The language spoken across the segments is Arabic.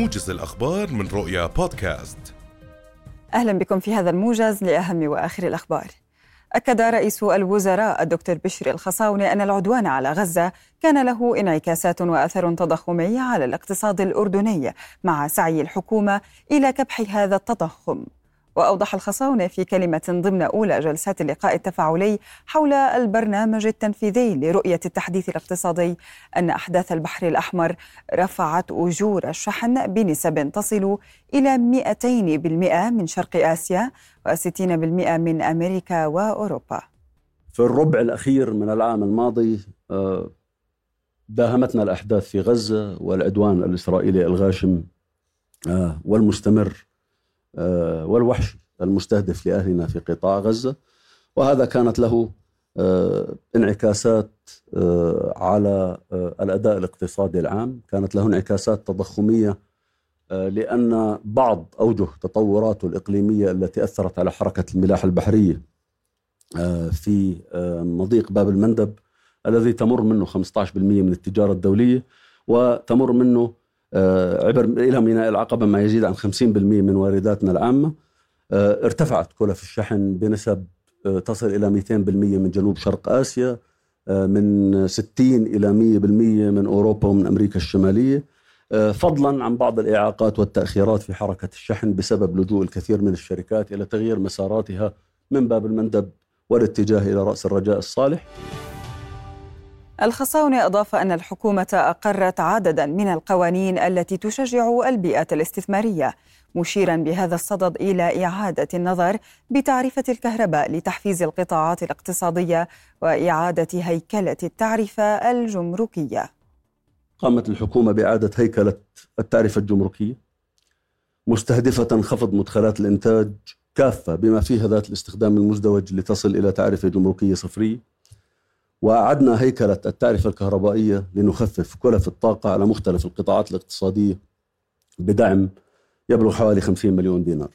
موجز الأخبار من رؤيا بودكاست. أهلا بكم في هذا الموجز لأهم وآخر الأخبار. أكد رئيس الوزراء الدكتور بشر الخصاونة أن العدوان على غزة كان له انعكاسات وأثر تضخمي على الاقتصاد الأردني مع سعي الحكومة إلى كبح هذا التضخم. وأوضح الخصاونة في كلمة ضمن أولى جلسات اللقاء التفاعلي حول البرنامج التنفيذي لرؤية التحديث الاقتصادي أن أحداث البحر الأحمر رفعت أجور الشحن بنسب تصل إلى 200% من شرق آسيا و60% من أمريكا وأوروبا. في الربع الأخير من العام الماضي آه، داهمتنا الأحداث في غزة والعدوان الإسرائيلي الغاشم آه، والمستمر والوحش المستهدف لأهلنا في قطاع غزة. وهذا كانت له آه، انعكاسات آه، على الأداء الاقتصادي العام. كانت له انعكاسات تضخمية لأن بعض أوجه تطوراته الإقليمية التي أثرت على حركة الملاحة البحرية في مضيق باب المندب الذي تمر منه 15% من التجارة الدولية وتمر منه آه، عبر إلى ميناء العقبة ما يزيد عن 50% من وارداتنا العامة. آه، ارتفعت كلف الشحن بنسب آه، تصل إلى 200% من جنوب شرق آسيا من 60 إلى 100% من أوروبا ومن أمريكا الشمالية. فضلا عن بعض الإعاقات والتأخيرات في حركة الشحن بسبب لجوء الكثير من الشركات إلى تغيير مساراتها من باب المندب والاتجاه إلى رأس الرجاء الصالح. الخصاونة أضاف أن الحكومة أقرت عددا من القوانين التي تشجع البيئة الاستثمارية مشيرا بهذا الصدد إلى إعادة النظر بتعرفة الكهرباء لتحفيز القطاعات الاقتصادية وإعادة هيكلة التعرفة الجمركية. قامت الحكومة بإعادة هيكلة التعرفة الجمركية مستهدفة خفض مدخلات الإنتاج كافة بما فيها ذات الاستخدام المزدوج لتصل إلى تعرفة جمركية صفرية. وأعدنا هيكلة التعرفة الكهربائية لنخفف كلف الطاقة على مختلف القطاعات الاقتصادية بدعم يبلغ حوالي 50 مليون دينار.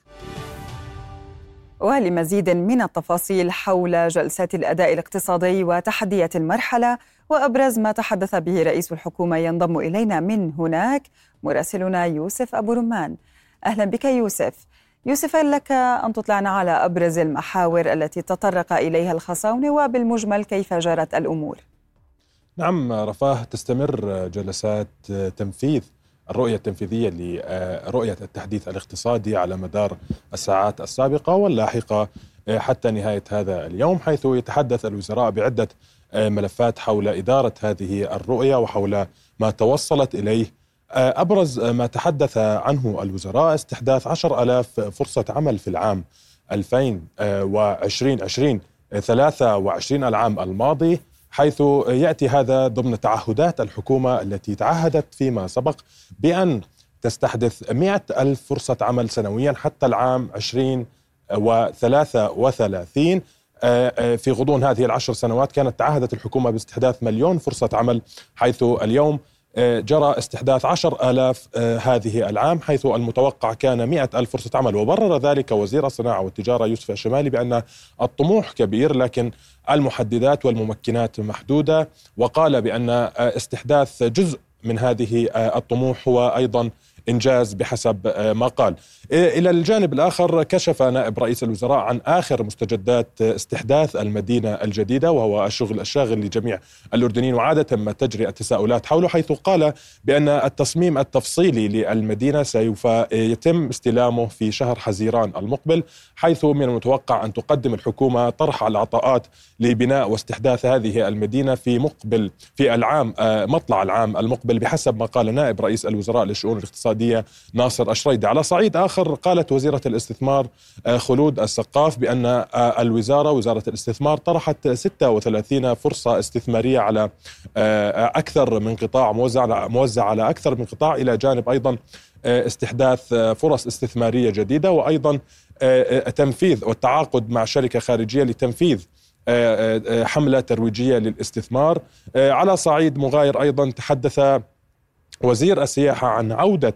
ولمزيد من التفاصيل حول جلسات الأداء الاقتصادي وتحديات المرحلة وأبرز ما تحدث به رئيس الحكومة ينضم إلينا من هناك مراسلنا يوسف أبو رمان. أهلا بك يوسف. يوسف لك أن تطلعنا على أبرز المحاور التي تطرق إليها الخصاونة؟ وبالمجمل كيف جرت الأمور؟ نعم رفاه تستمر جلسات تنفيذ الرؤية التنفيذية لرؤية التحديث الاقتصادي على مدار الساعات السابقة واللاحقة حتى نهاية هذا اليوم حيث يتحدث الوزراء بعدة ملفات حول إدارة هذه الرؤية وحول ما توصلت إليه آه، أبرز ما تحدث عنه الوزراء استحداث عشر ألاف فرصة عمل في العام 2020 23 العام الماضي حيث يأتي هذا ضمن تعهدات الحكومة التي تعهدت فيما سبق بأن تستحدث 100 ألف فرصة عمل سنويا حتى العام 2033 آه، آه، في غضون هذه العشر سنوات كانت تعهدت الحكومة باستحداث مليون فرصة عمل حيث اليوم آه، جرى استحداث عشر آلاف آه، هذه العام حيث المتوقع كان مئة ألف فرصة عمل وبرر ذلك وزير الصناعة والتجارة يوسف الشمالي بأن الطموح كبير لكن المحددات والممكنات محدودة وقال بأن آه، استحداث جزء من هذه الطموح هو أيضا إنجاز بحسب آه، ما قال. إلى الجانب الآخر كشف نائب رئيس الوزراء عن آخر مستجدات استحداث المدينة الجديدة وهو الشغل الشاغل لجميع الأردنيين وعادة ما تجري التساؤلات حوله حيث قال بأن التصميم التفصيلي للمدينة سوف يتم استلامه في شهر حزيران المقبل حيث من المتوقع أن تقدم الحكومة طرح العطاءات لبناء واستحداث هذه المدينة في مقبل في العام آه، مطلع العام المقبل بحسب ما قال نائب رئيس الوزراء للشؤون الاقتصادية الاقتصادية ناصر أشريدي على صعيد آخر قالت وزيرة الاستثمار آه، خلود السقاف بأن آه، الوزارة وزارة الاستثمار طرحت 36 فرصة استثمارية على آه، أكثر من قطاع موزع على أكثر من قطاع إلى جانب أيضا استحداث فرص استثمارية جديدة وأيضا تنفيذ والتعاقد مع شركة خارجية لتنفيذ حملة ترويجية للاستثمار. على صعيد مغاير أيضا تحدث وزير السياحة عن عودة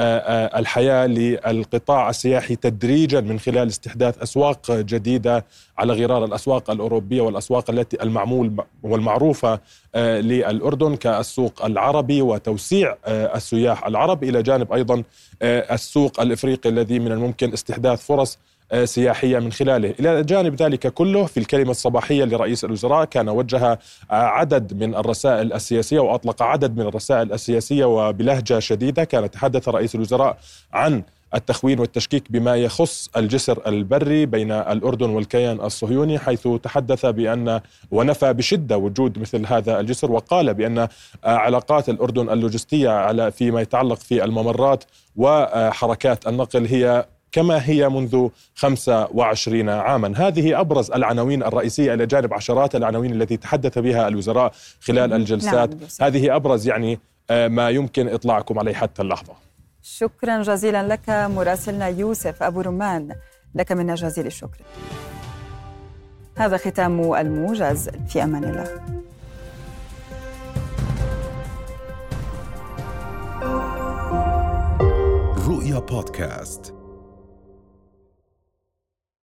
الحياة للقطاع السياحي تدريجا من خلال استحداث أسواق جديدة على غرار الأسواق الأوروبية والأسواق التي المعمول والمعروفة للأردن كالسوق العربي وتوسيع السياح العرب إلى جانب أيضا السوق الإفريقي الذي من الممكن استحداث فرص سياحية من خلاله، إلى جانب ذلك كله في الكلمة الصباحية لرئيس الوزراء كان وجه عدد من الرسائل السياسية وأطلق عدد من الرسائل السياسية وبلهجة شديدة. كان تحدث رئيس الوزراء عن التخوين والتشكيك بما يخص الجسر البري بين الأردن والكيان الصهيوني حيث تحدث بأن ونفى بشدة وجود مثل هذا الجسر وقال بأن علاقات الأردن اللوجستية على فيما يتعلق في الممرات وحركات النقل هي كما هي منذ 25 عاما. هذه أبرز العناوين الرئيسية إلى جانب عشرات العناوين التي تحدث بها الوزراء خلال نعم، الجلسات. نعم. هذه أبرز يعني آه، ما يمكن إطلاعكم عليه حتى اللحظة. شكرا جزيلا لك مراسلنا يوسف أبو رمان. لك منا جزيل الشكر. هذا ختام الموجز. في أمان الله. رؤيا بودكاست.